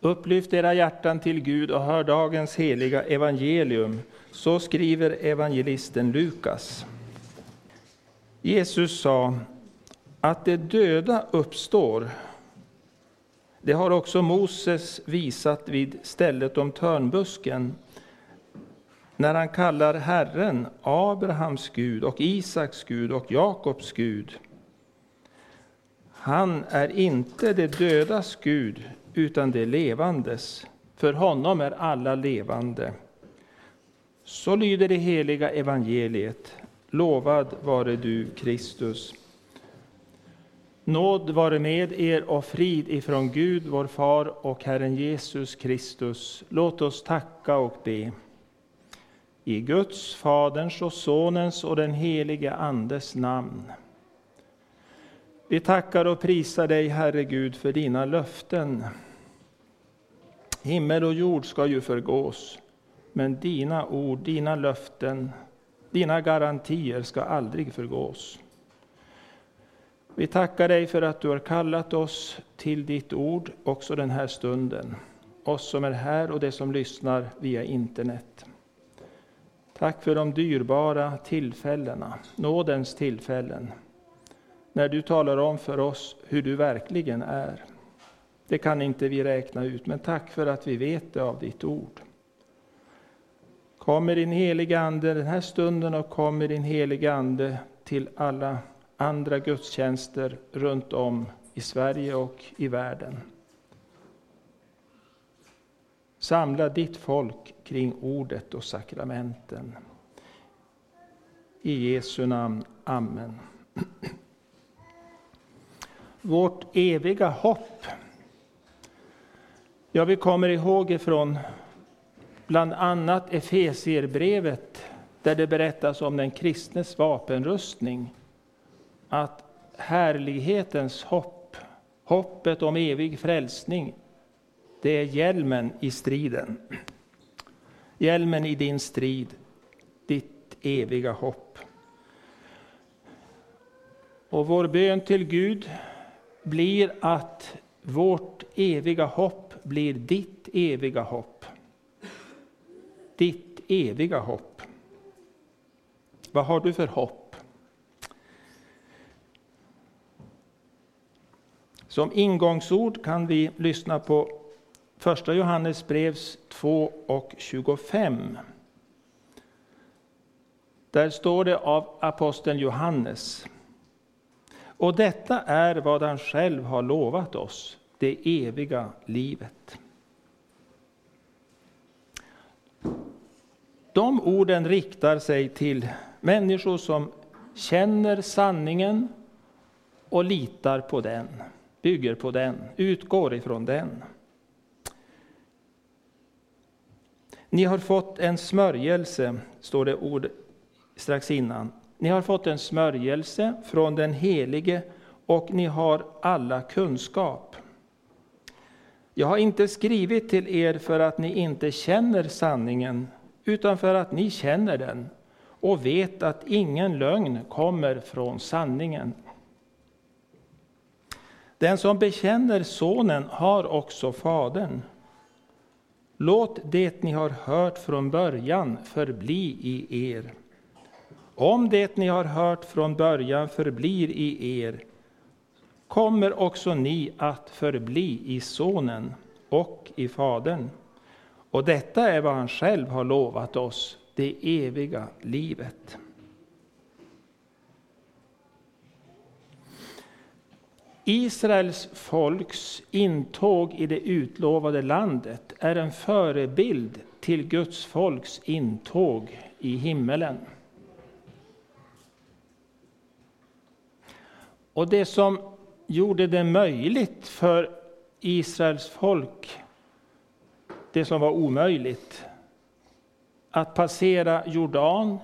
Upplyft era hjärtan till Gud och hör dagens heliga evangelium. Så skriver evangelisten Lukas. Jesus sa att de döda uppstår. Det har också Moses visat vid stället om törnbusken när han kallar Herren Abrahams Gud och Isaks Gud och Jakobs Gud. Han är inte de dödas Gud, utan de levandes. För honom är alla levande. Så lyder det heliga evangeliet. Lovad vare du, Kristus. Nåd vare med er och frid ifrån Gud, vår Far och Herren Jesus Kristus. Låt oss tacka och be. I Guds, Faderns och Sonens och den helige Andes namn. Vi tackar och prisar dig, Herre Gud, för dina löften. Himmel och jord ska ju förgås, men dina ord, dina löften, dina garantier ska aldrig förgås. Vi tackar dig för att du har kallat oss till ditt ord också den här stunden. Oss som är här och de som lyssnar via internet. Tack för de dyrbara tillfällena, nådens tillfällen, när du talar om för oss hur du verkligen är. Det kan inte vi räkna ut, men tack för att vi vet det av ditt ord. Kom med din heliga Ande den här stunden och kom med din heliga Ande till alla andra gudstjänster runt om i Sverige och i världen. Samla ditt folk kring ordet och sakramenten. I Jesu namn. Amen. Vårt eviga hopp. Ja, vi kommer ihåg ifrån bland annat Efesierbrevet där det berättas om den kristnes vapenrustning. Att härlighetens hopp, hoppet om evig frälsning, det är hjälmen i striden. Hjälmen i din strid, ditt eviga hopp. Och vår bön till Gud blir att vårt eviga hopp blir ditt eviga hopp. Ditt eviga hopp. Vad har du för hopp? Som ingångsord kan vi lyssna på Första Johannes brevs 2 och 25. Där står det av aposteln Johannes. Och detta är vad han själv har lovat oss, det eviga livet. De orden riktar sig till människor som känner sanningen och litar på den, bygger på den, utgår ifrån den. Ni har fått en smörjelse, står det ord strax innan. Ni har fått en smörjelse från den helige och ni har alla kunskap. Jag har inte skrivit till er för att ni inte känner sanningen, utan för att ni känner den och vet att ingen lögn kommer från sanningen. Den som bekänner Sonen har också Fadern. Låt det ni har hört från början förbli i er. Om det ni har hört från början förblir i er kommer också ni att förbli i Sonen och i Fadern. Och detta är vad han själv har lovat oss, det eviga livet. Israels folks intåg i det utlovade landet är en förebild till Guds folks intåg i himmelen. Och det som gjorde det möjligt för Israels folk, det som var omöjligt, att passera Jordan,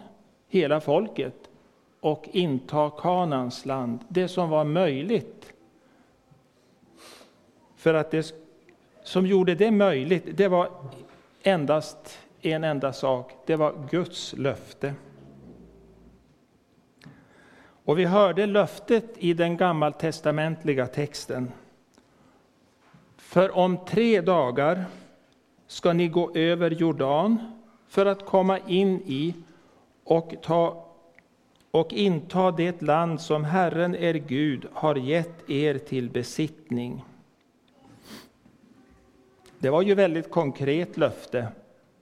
hela folket, och inta Kanans land, det som var möjligt för att det som gjorde det möjligt, det var endast en enda sak. Det var Guds löfte. Och vi hörde löftet i den gammaltestamentliga texten. För om tre dagar ska ni gå över Jordan för att komma in i och, ta, och inta det land som Herren er Gud har gett er till besittning. Det var ju väldigt konkret löfte.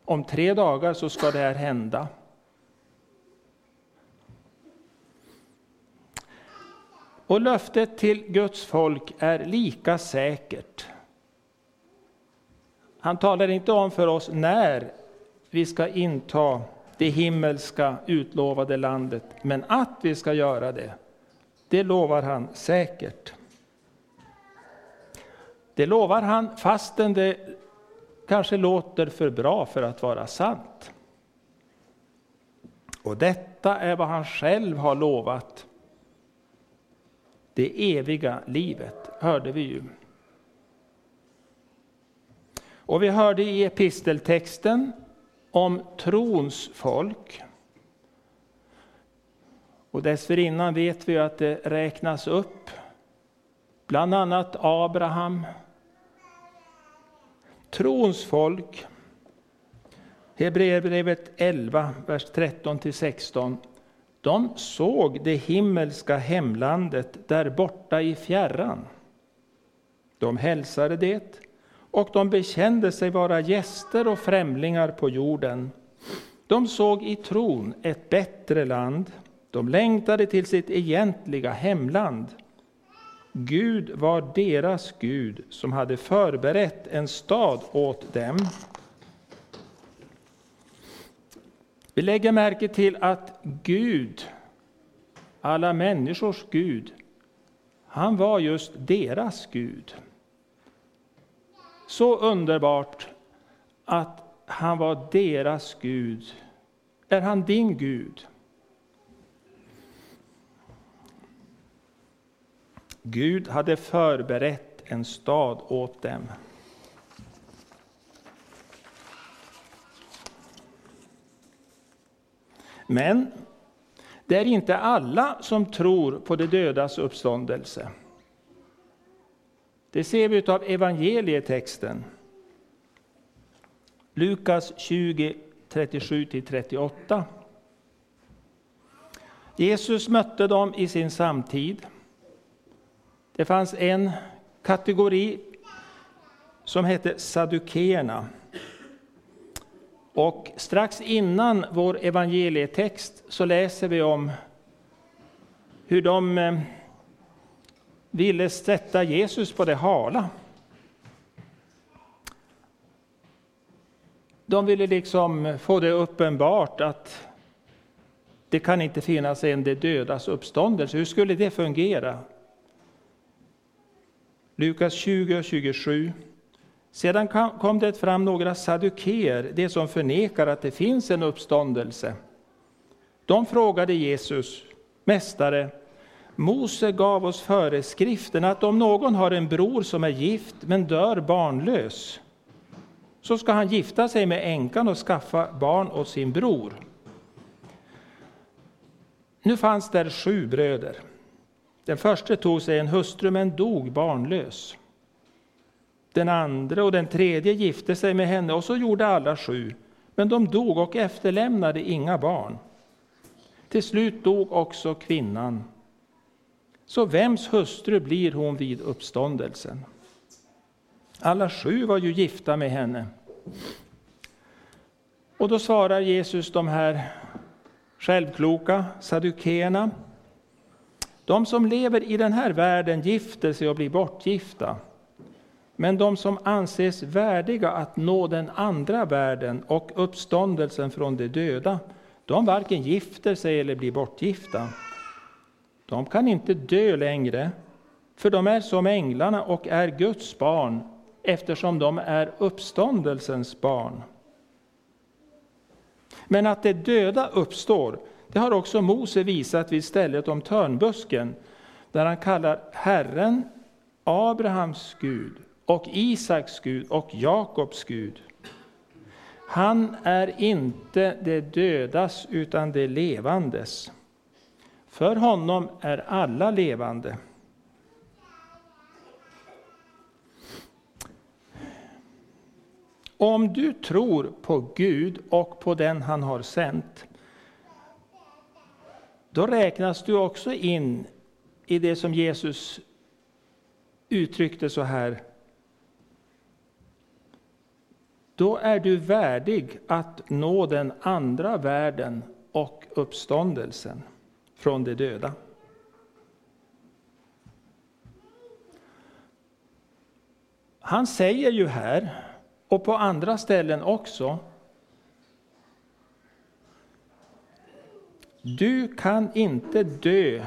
Om tre dagar så ska det här hända. Och löftet till Guds folk är lika säkert. Han talar inte om för oss när vi ska inta det himmelska utlovade landet, men att vi ska göra det, det lovar han säkert. Det lovar han fastän det kanske låter för bra för att vara sant. Och detta är vad han själv har lovat. Det eviga livet, hörde vi ju. Och vi hörde i episteltexten om trons folk. Och dessförinnan vet vi att det räknas upp bland annat Abraham, trons folk. Hebreerbrevet 11, vers 13-16. De såg det himmelska hemlandet där borta i fjärran. De hälsade det och de bekände sig vara gäster och främlingar på jorden. De såg i tron ett bättre land. De längtade till sitt egentliga hemland. Gud var deras Gud som hade förberett en stad åt dem. Vi lägger märke till att Gud, alla människors Gud, han var just deras Gud. Så underbart att han var deras Gud. Är han din Gud? Gud hade förberett en stad åt dem. Men det är inte alla som tror på de dödas uppståndelse. Det ser vi av evangelietexten. Lukas 20, 37-38. Jesus mötte dem i sin samtid. Det fanns en kategori som hette saddukeerna. Och strax innan vår evangelietext så läser vi om hur de eh, ville sätta Jesus på det hala. De ville liksom få det uppenbart att det kan inte finnas en de dödas uppståndelse. Hur skulle det fungera? Lukas 20 och 27. Sedan kom det fram några saduker, de som förnekar att det finns en uppståndelse. De frågade Jesus, Mästare, Mose gav oss föreskriften att om någon har en bror som är gift men dör barnlös, så ska han gifta sig med änkan och skaffa barn åt sin bror. Nu fanns där sju bröder. Den första tog sig en hustru men dog barnlös. Den andra och den tredje gifte sig med henne och så gjorde alla sju, men de dog och efterlämnade inga barn. Till slut dog också kvinnan. Så vems hustru blir hon vid uppståndelsen? Alla sju var ju gifta med henne. Och då svarar Jesus de här självkloka saddukeerna. De som lever i den här världen gifter sig och blir bortgifta. Men de som anses värdiga att nå den andra världen och uppståndelsen från de döda, de varken gifter sig eller blir bortgifta. De kan inte dö längre, för de är som änglarna och är Guds barn, eftersom de är uppståndelsens barn. Men att de döda uppstår, det har också Mose visat vid stället om törnbusken, där han kallar Herren Abrahams Gud och Isaks Gud och Jakobs Gud. Han är inte det dödas utan det levandes. För honom är alla levande. Om du tror på Gud och på den han har sänt, då räknas du också in i det som Jesus uttryckte så här. Då är du värdig att nå den andra världen och uppståndelsen från de döda. Han säger ju här, och på andra ställen också, du kan inte dö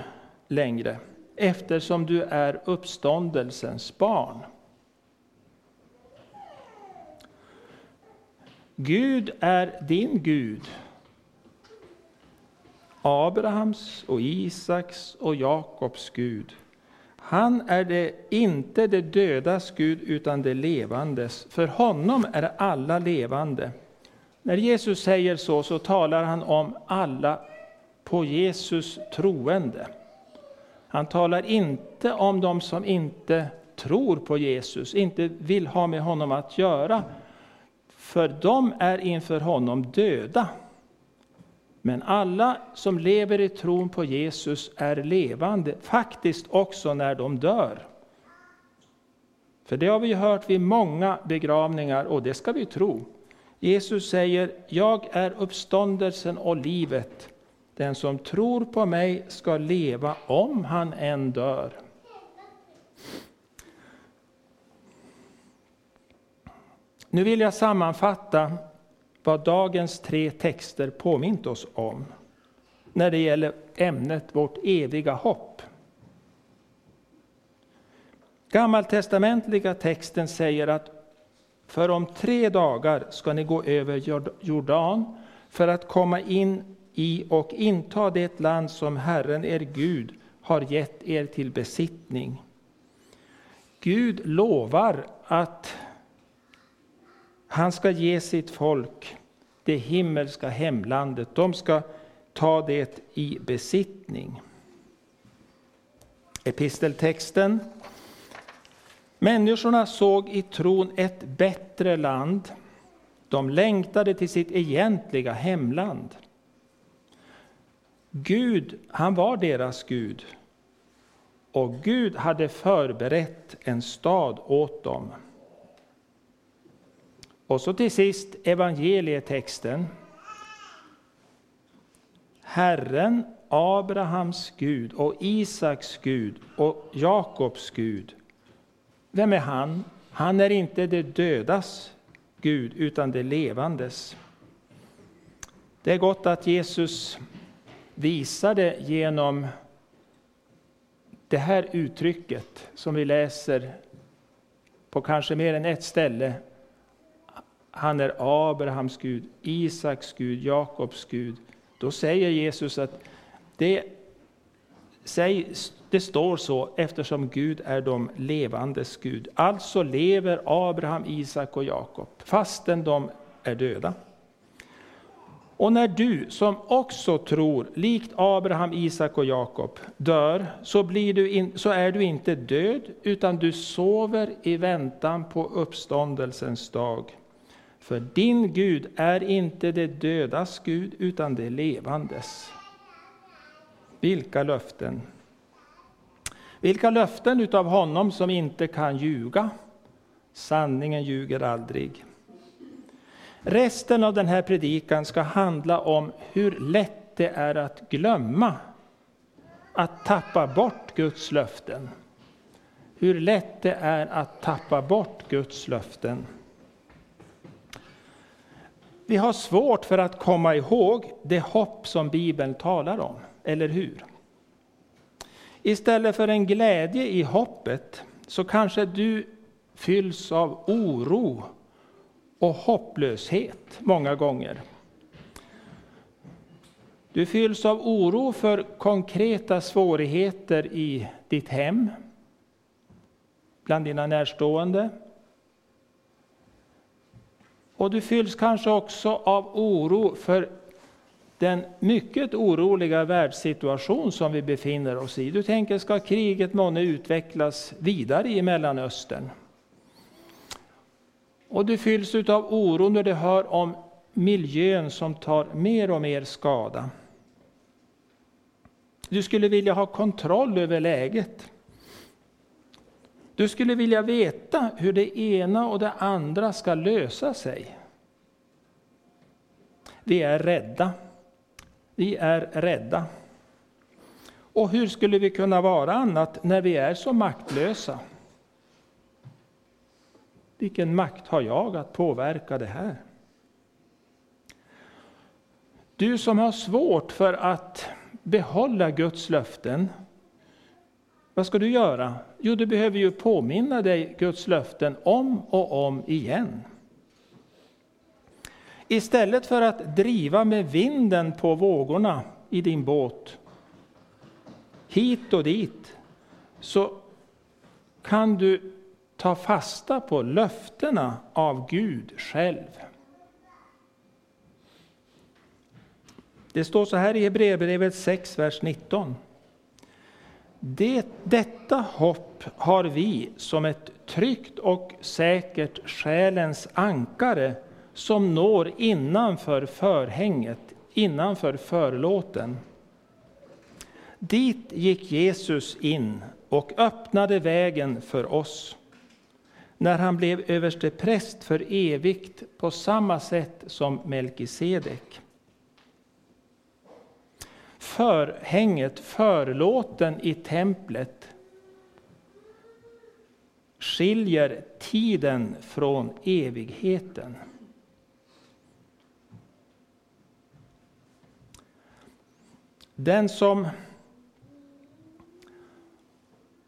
längre eftersom du är uppståndelsens barn. Gud är din Gud. Abrahams och Isaks och Jakobs Gud. Han är det, inte det dödas Gud, utan det levandes. För honom är alla levande. När Jesus säger så, så talar han om alla på Jesus troende. Han talar inte om de som inte tror på Jesus, inte vill ha med honom att göra. För de är inför honom döda. Men alla som lever i tron på Jesus är levande, faktiskt också när de dör. För det har vi hört vid många begravningar och det ska vi tro. Jesus säger, jag är uppståndelsen och livet. Den som tror på mig ska leva om han än dör. Nu vill jag sammanfatta vad dagens tre texter påmint oss om när det gäller ämnet vårt eviga hopp. Gammaltestamentliga texten säger att för om tre dagar ska ni gå över Jordan för att komma in i och inta det land som Herren er Gud har gett er till besittning. Gud lovar att han ska ge sitt folk det himmelska hemlandet. De ska ta det i besittning. Episteltexten. Människorna såg i tron ett bättre land. De längtade till sitt egentliga hemland. Gud, han var deras Gud. Och Gud hade förberett en stad åt dem. Och så till sist evangelietexten. Herren, Abrahams Gud och Isaks Gud och Jakobs Gud. Vem är han? Han är inte det dödas Gud, utan det levandes. Det är gott att Jesus visade genom det här uttrycket som vi läser på kanske mer än ett ställe han är Abrahams Gud, Isaks Gud, Jakobs Gud. Då säger Jesus att det, det står så eftersom Gud är de levandes Gud. Alltså lever Abraham, Isak och Jakob fastän de är döda. Och när du som också tror, likt Abraham, Isak och Jakob, dör, så, blir du in, så är du inte död, utan du sover i väntan på uppståndelsens dag. För din Gud är inte det dödas Gud, utan det levandes. Vilka löften! Vilka löften utav honom som inte kan ljuga. Sanningen ljuger aldrig. Resten av den här predikan ska handla om hur lätt det är att glömma, att tappa bort Guds löften. Hur lätt det är att tappa bort Guds löften. Vi har svårt för att komma ihåg det hopp som Bibeln talar om, eller hur? Istället för en glädje i hoppet så kanske du fylls av oro och hopplöshet många gånger. Du fylls av oro för konkreta svårigheter i ditt hem, bland dina närstående, och du fylls kanske också av oro för den mycket oroliga världssituation som vi befinner oss i. Du tänker, ska kriget månne utvecklas vidare i Mellanöstern? Och du fylls av oro när du hör om miljön som tar mer och mer skada. Du skulle vilja ha kontroll över läget. Du skulle vilja veta hur det ena och det andra ska lösa sig. Vi är rädda. Vi är rädda. Och hur skulle vi kunna vara annat när vi är så maktlösa? Vilken makt har jag att påverka det här? Du som har svårt för att behålla Guds löften, vad ska du göra? Jo, du behöver ju påminna dig Guds löften om och om igen. Istället för att driva med vinden på vågorna i din båt, hit och dit, så kan du ta fasta på löftena av Gud själv. Det står så här i Hebreerbrevet 6, vers 19. Det, detta hopp har vi som ett tryggt och säkert själens ankare som når innanför förhänget, innanför förlåten. Dit gick Jesus in och öppnade vägen för oss när han blev överste präst för evigt på samma sätt som Melkisedek. Förhänget, förlåten i templet skiljer tiden från evigheten. Den som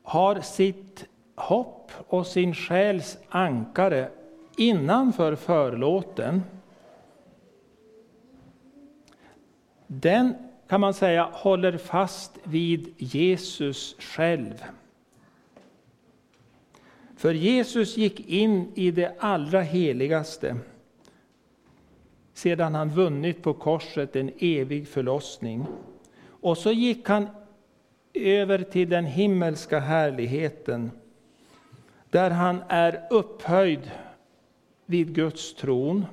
har sitt hopp och sin själs ankare innanför förlåten, den kan man säga håller fast vid Jesus själv. För Jesus gick in i det allra heligaste sedan han vunnit på korset en evig förlossning. Och så gick han över till den himmelska härligheten där han är upphöjd vid Guds tron.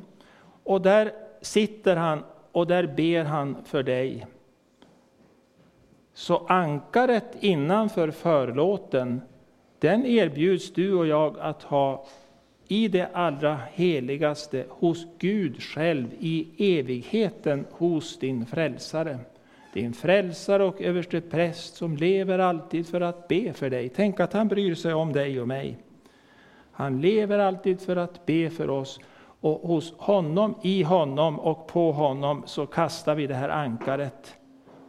Och där sitter han och där ber han för dig. Så ankaret innanför förlåten, den erbjuds du och jag att ha i det allra heligaste hos Gud själv, i evigheten hos din frälsare. Din frälsare och överste präst som lever alltid för att be för dig. Tänk att han bryr sig om dig och mig. Han lever alltid för att be för oss. Och hos honom, i honom och på honom så kastar vi det här ankaret.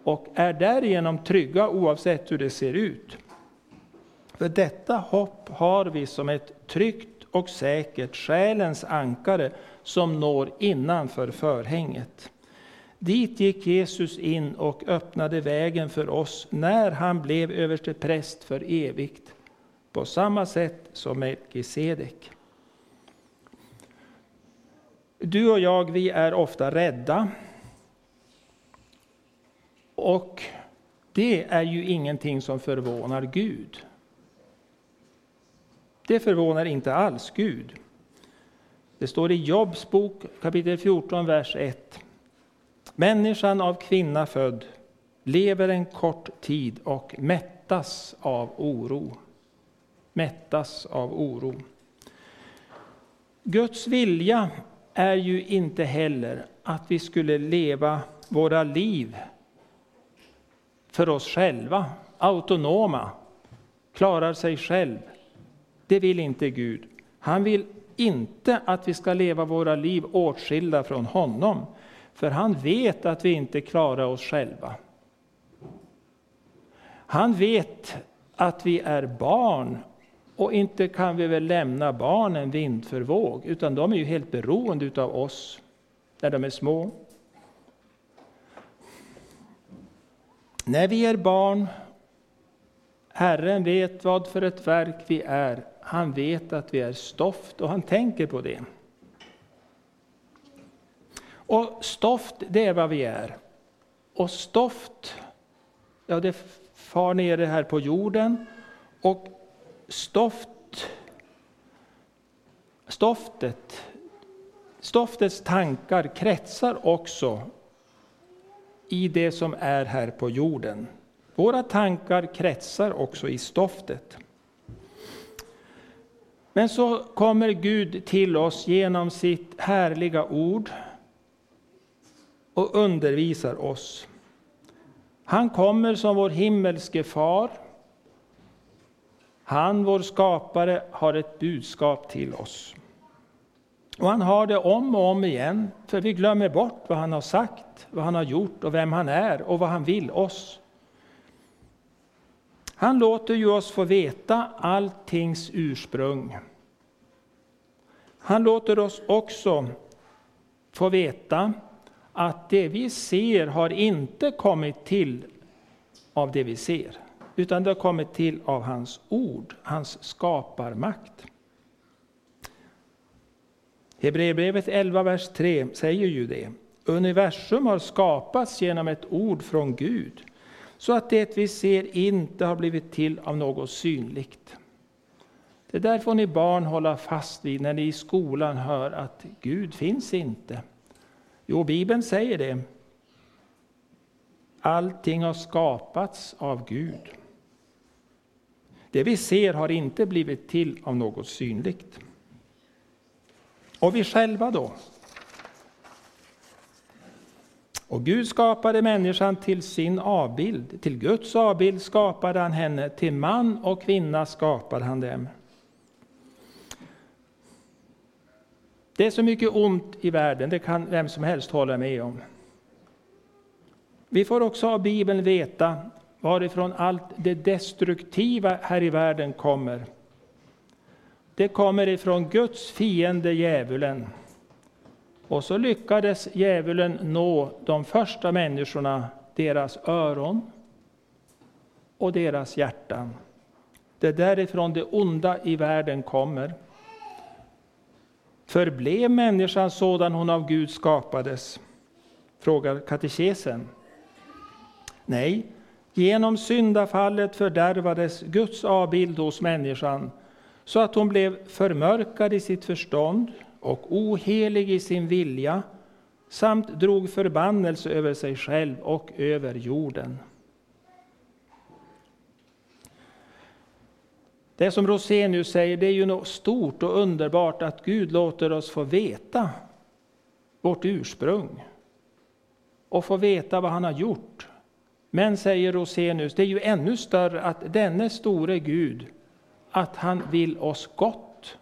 Och är därigenom trygga oavsett hur det ser ut. För detta hopp har vi som ett tryggt och säkert själens ankare som når innanför förhänget. Dit gick Jesus in och öppnade vägen för oss när han blev överste präst för evigt, på samma sätt som Melkisedek. Du och jag, vi är ofta rädda. Och det är ju ingenting som förvånar Gud. Det förvånar inte alls Gud. Det står i Jobs bok kapitel 14, vers 1. Människan av kvinna född lever en kort tid och mättas av oro. Mättas av oro. Guds vilja är ju inte heller att vi skulle leva våra liv för oss själva, autonoma, klarar sig själv. Det vill inte Gud. Han vill inte att vi ska leva våra liv åtskilda från honom. För han vet att vi inte klarar oss själva. Han vet att vi är barn och inte kan vi väl lämna barnen vind för våg, utan de är ju helt beroende av oss när de är små. När vi är barn, Herren vet vad för ett verk vi är. Han vet att vi är stoft och han tänker på det. Och stoft, det är vad vi är. Och stoft, ja det far nere här på jorden. Och stoft stoftet, stoftets tankar kretsar också i det som är här på jorden. Våra tankar kretsar också i stoftet. Men så kommer Gud till oss genom sitt härliga ord och undervisar oss. Han kommer som vår himmelske far. Han, vår skapare, har ett budskap till oss. Och han har det om och om igen, för vi glömmer bort vad han har sagt, vad han har gjort och vem han är och vad han vill oss. Han låter ju oss få veta alltings ursprung. Han låter oss också få veta att det vi ser har inte kommit till av det vi ser, utan det har kommit till av hans ord, hans skaparmakt. Hebreerbrevet 11, vers 3 säger ju det. Universum har skapats genom ett ord från Gud, så att det vi ser inte har blivit till av något synligt. Det där får ni barn hålla fast vid när ni i skolan hör att Gud finns inte. Jo, Bibeln säger det. Allting har skapats av Gud. Det vi ser har inte blivit till av något synligt. Och vi själva då? Och Gud skapade människan till sin avbild. Till Guds avbild skapade han henne, till man och kvinna skapade han dem. Det är så mycket ont i världen, det kan vem som helst hålla med om. Vi får också av Bibeln veta varifrån allt det destruktiva här i världen kommer. Det kommer ifrån Guds fiende djävulen. Och så lyckades djävulen nå de första människorna, deras öron och deras hjärtan. Det är därifrån det onda i världen kommer. Förblev människan sådan hon av Gud skapades? Frågar katekesen. Nej, genom syndafallet fördärvades Guds avbild hos människan så att hon blev förmörkad i sitt förstånd och ohelig i sin vilja samt drog förbannelse över sig själv och över jorden. Det som Rosenius säger, det är ju något stort och underbart att Gud låter oss få veta vårt ursprung och få veta vad han har gjort. Men, säger Rosenius, det är ju ännu större att denne store Gud, att han vill oss gott.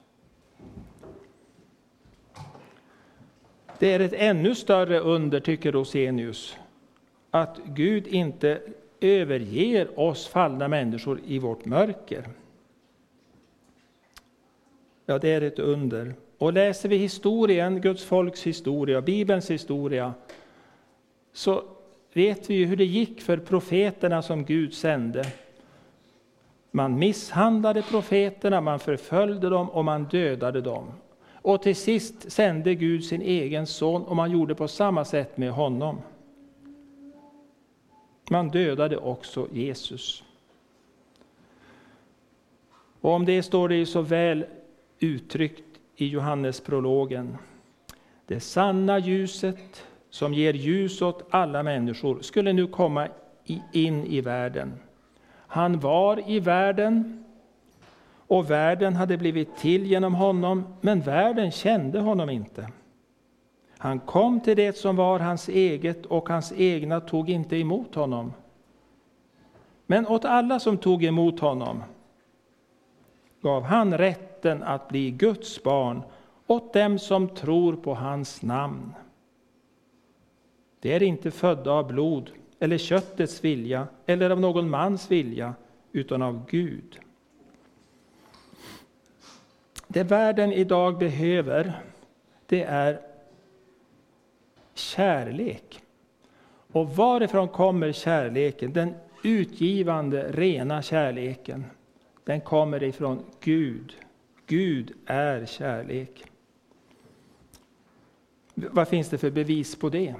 Det är ett ännu större under, tycker Rosenius, att Gud inte överger oss fallna människor i vårt mörker. Ja, det är ett under. Och läser vi historien, Guds folks historia, Bibelns historia, så vet vi ju hur det gick för profeterna som Gud sände. Man misshandlade profeterna, man förföljde dem och man dödade dem. Och till sist sände Gud sin egen son och man gjorde på samma sätt med honom. Man dödade också Jesus. Och om det står det ju så väl uttryckt i Johannesprologen. Det sanna ljuset som ger ljus åt alla människor skulle nu komma in i världen. Han var i världen och världen hade blivit till genom honom, men världen kände honom inte. Han kom till det som var hans eget och hans egna tog inte emot honom. Men åt alla som tog emot honom gav han rätten att bli Guds barn åt dem som tror på hans namn. Det är inte födda av blod eller köttets vilja eller av någon mans vilja, utan av Gud. Det världen idag behöver, det är kärlek. Och varifrån kommer kärleken? Den utgivande, rena kärleken den kommer ifrån Gud. Gud är kärlek. Vad finns det för bevis på det?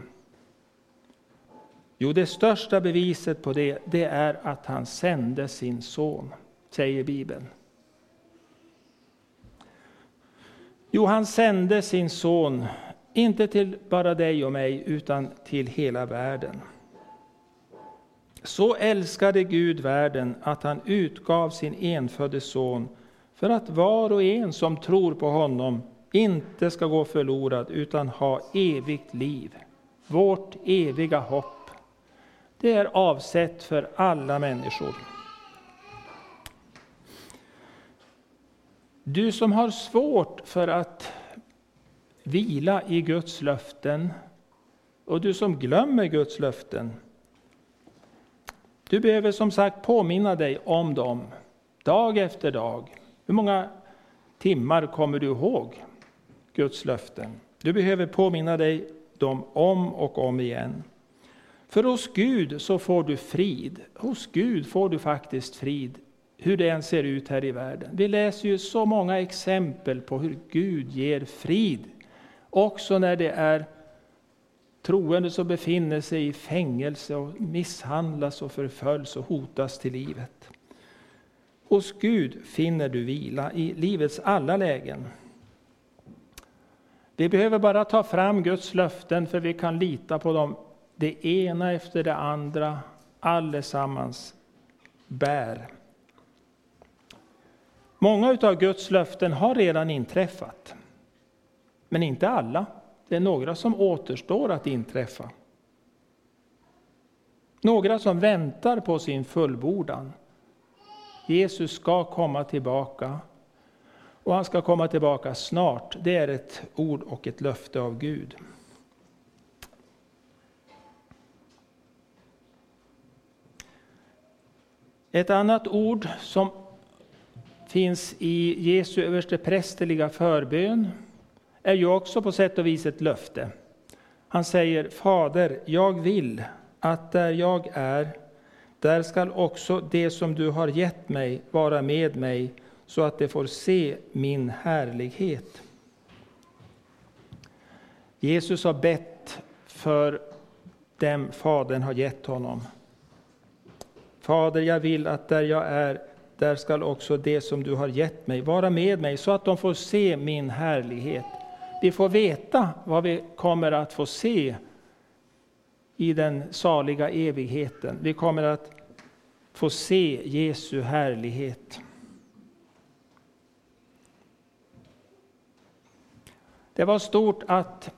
Jo, det största beviset på det, det är att han sände sin son, säger Bibeln. Jo, han sände sin son, inte till bara dig och mig, utan till hela världen. Så älskade Gud världen att han utgav sin enfödde son för att var och en som tror på honom inte ska gå förlorad utan ha evigt liv. Vårt eviga hopp. Det är avsett för alla människor. Du som har svårt för att vila i Guds löften och du som glömmer Guds löften. Du behöver som sagt påminna dig om dem dag efter dag. Hur många timmar kommer du ihåg Guds löften? Du behöver påminna dig dem om och om igen. För hos Gud så får du frid. Hos Gud får du faktiskt frid, hur det än ser ut här i världen. Vi läser ju så många exempel på hur Gud ger frid. Också när det är troende som befinner sig i fängelse och misshandlas och förföljs och hotas till livet. Hos Gud finner du vila i livets alla lägen. Vi behöver bara ta fram Guds löften för vi kan lita på dem det ena efter det andra, allesammans bär. Många av Guds löften har redan inträffat, men inte alla. Det är några som återstår att inträffa. Några som väntar på sin fullbordan. Jesus ska komma tillbaka och han ska komma tillbaka snart. Det är ett ord och ett löfte av Gud. Ett annat ord som finns i Jesu översteprästerliga förbön är ju också på sätt och vis ett löfte. Han säger Fader, jag vill att där jag är, där skall också det som du har gett mig vara med mig, så att de får se min härlighet. Jesus har bett för dem Fadern har gett honom. Fader, jag vill att där jag är, där skall också det som du har gett mig vara med mig, så att de får se min härlighet. Vi får veta vad vi kommer att få se i den saliga evigheten. Vi kommer att få se Jesu härlighet. Det var stort att,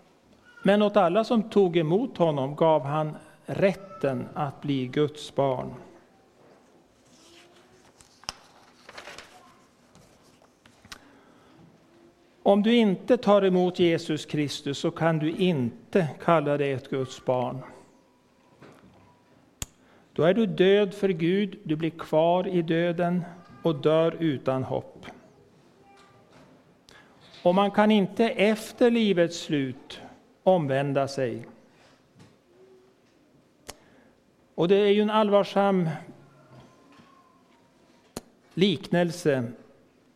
men åt alla som tog emot honom gav han rätten att bli Guds barn. Om du inte tar emot Jesus Kristus så kan du inte kalla dig ett Guds barn. Då är du död för Gud, du blir kvar i döden och dör utan hopp. Och man kan inte efter livets slut omvända sig. Och det är ju en allvarsam liknelse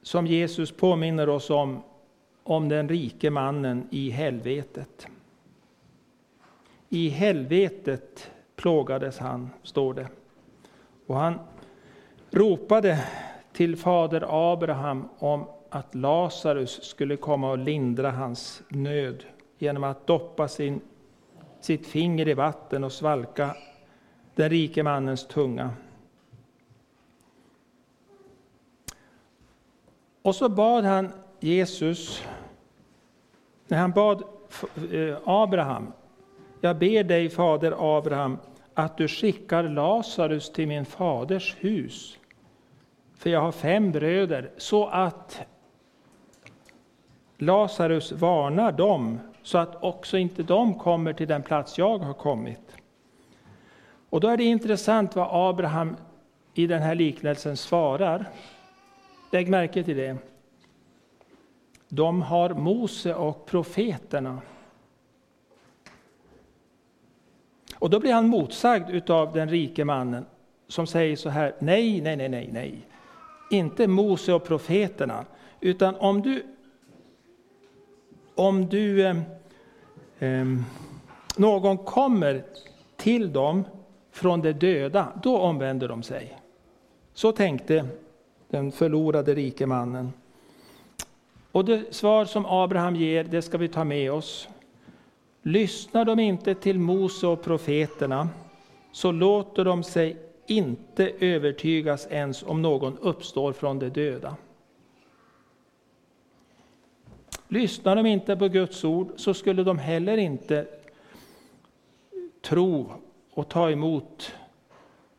som Jesus påminner oss om om den rike mannen i helvetet. I helvetet plågades han, står det. Och han ropade till fader Abraham om att Lazarus skulle komma och lindra hans nöd genom att doppa sin, sitt finger i vatten och svalka den rike mannens tunga. Och så bad han Jesus när han bad eh, Abraham, jag ber dig fader Abraham att du skickar Lazarus till min faders hus, för jag har fem bröder, så att Lazarus varnar dem, så att också inte de kommer till den plats jag har kommit. Och då är det intressant vad Abraham i den här liknelsen svarar. Lägg märke till det de har Mose och profeterna. Och då blir han motsagd av den rike mannen som säger så här, nej, nej, nej, nej, nej. Inte Mose och profeterna, utan om du, om du, eh, eh, någon kommer till dem från de döda, då omvänder de sig. Så tänkte den förlorade rike mannen. Och det svar som Abraham ger, det ska vi ta med oss. Lyssnar de inte till Mose och profeterna, så låter de sig inte övertygas ens om någon uppstår från de döda. Lyssnar de inte på Guds ord så skulle de heller inte tro och ta emot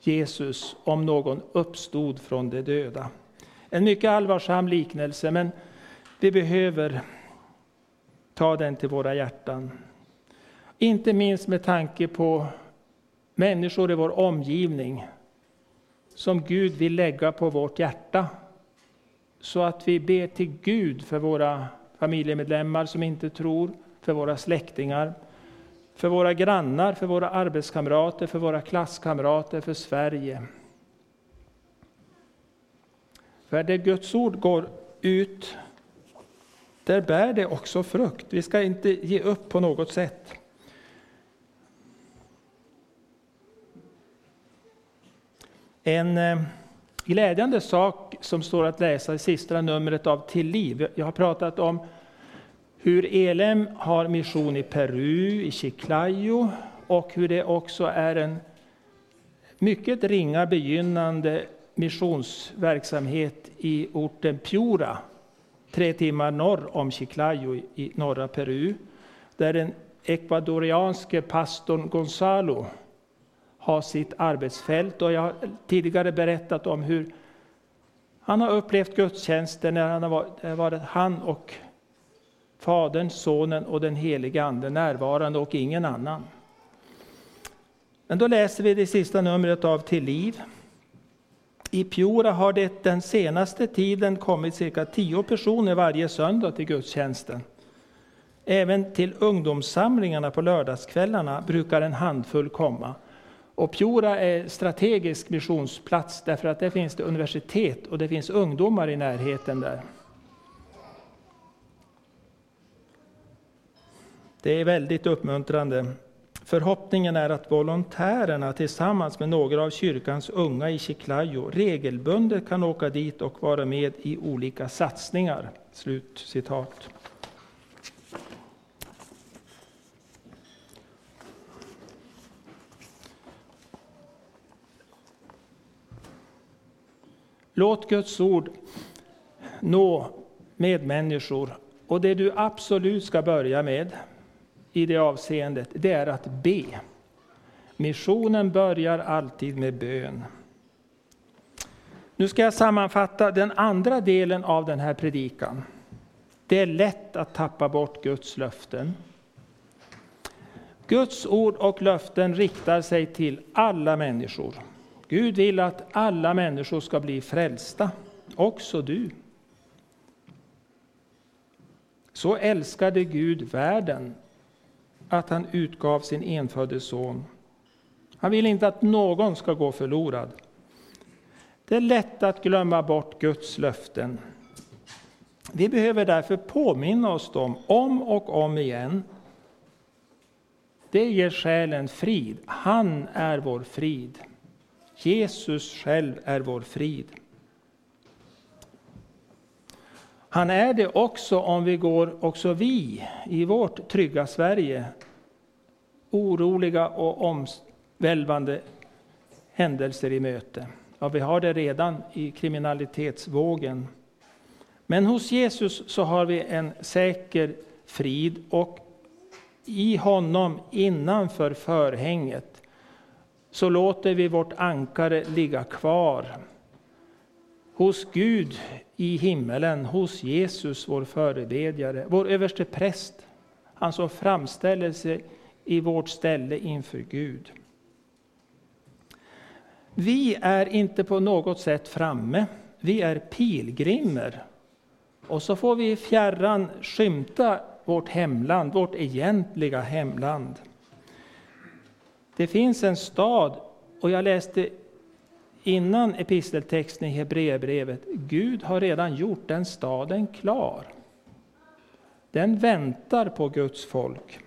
Jesus om någon uppstod från de döda. En mycket allvarsam liknelse, men vi behöver ta den till våra hjärtan. Inte minst med tanke på människor i vår omgivning som Gud vill lägga på vårt hjärta. Så att vi ber till Gud för våra familjemedlemmar som inte tror, för våra släktingar, för våra grannar, för våra arbetskamrater, för våra klasskamrater, för Sverige. För där Guds ord går ut, där bär det också frukt. Vi ska inte ge upp på något sätt. En eh, glädjande sak som står att läsa i sista numret av Till liv. Jag har pratat om hur Elem har mission i Peru, i Chiclayo och hur det också är en mycket ringa begynnande missionsverksamhet i orten Piura, tre timmar norr om Chiclayo i norra Peru, där den ekvadorianske pastorn Gonzalo har sitt arbetsfält. Och jag har tidigare berättat om hur han har upplevt gudstjänsten när han har varit han och Fadern, Sonen och den helige Ande närvarande och ingen annan. Men då läser vi det sista numret av Till liv. I Piora har det den senaste tiden kommit cirka tio personer varje söndag till gudstjänsten. Även till ungdomssamlingarna på lördagskvällarna brukar en handfull komma. Och Piora är strategisk missionsplats därför att där finns det universitet och det finns ungdomar i närheten där. Det är väldigt uppmuntrande. Förhoppningen är att volontärerna tillsammans med några av kyrkans unga i Chiclayo regelbundet kan åka dit och vara med i olika satsningar. Slut citat. Låt Guds ord nå medmänniskor. Och det du absolut ska börja med i det avseendet, det är att be. Missionen börjar alltid med bön. Nu ska jag sammanfatta den andra delen av den här predikan. Det är lätt att tappa bort Guds löften. Guds ord och löften riktar sig till alla människor. Gud vill att alla människor ska bli frälsta, också du. Så älskade Gud världen att han utgav sin enfödde son. Han vill inte att någon ska gå förlorad. Det är lätt att glömma bort Guds löften. Vi behöver därför påminna oss dem om och om igen. Det ger själen frid. Han är vår frid. Jesus själv är vår frid. Han är det också om vi går, också vi, i vårt trygga Sverige, oroliga och omvälvande händelser i möte. Ja, vi har det redan i kriminalitetsvågen. Men hos Jesus så har vi en säker frid och i honom innanför förhänget så låter vi vårt ankare ligga kvar hos Gud i himmelen, hos Jesus vår förebedjare, vår överste präst, han som framställer sig i vårt ställe inför Gud. Vi är inte på något sätt framme, vi är pilgrimer. Och så får vi i fjärran skymta vårt hemland, vårt egentliga hemland. Det finns en stad, och jag läste innan episteltexten i Hebreerbrevet, Gud har redan gjort den staden klar. Den väntar på Guds folk.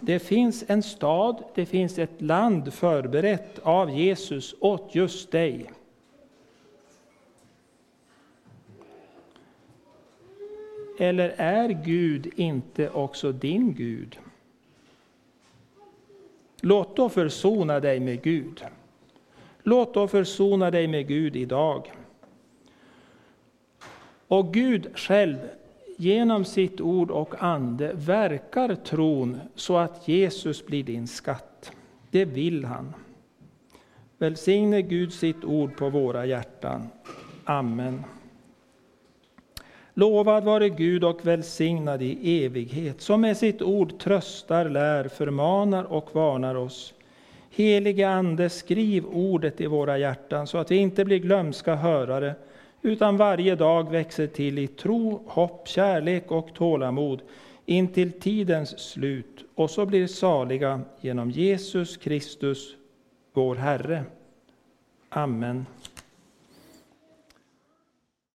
Det finns en stad, det finns ett land förberett av Jesus åt just dig. eller är Gud inte också din Gud? Låt då försona dig med Gud. Låt då försona dig med Gud idag. Och Gud själv genom sitt ord och ande verkar tron så att Jesus blir din skatt. Det vill han. Välsigne Gud sitt ord på våra hjärtan. Amen. Lovad vare Gud och välsignad i evighet, som med sitt ord tröstar, lär, förmanar och varnar oss. Helige Ande, skriv ordet i våra hjärtan så att vi inte blir glömska hörare, utan varje dag växer till i tro, hopp, kärlek och tålamod intill tidens slut och så blir saliga genom Jesus Kristus, vår Herre. Amen.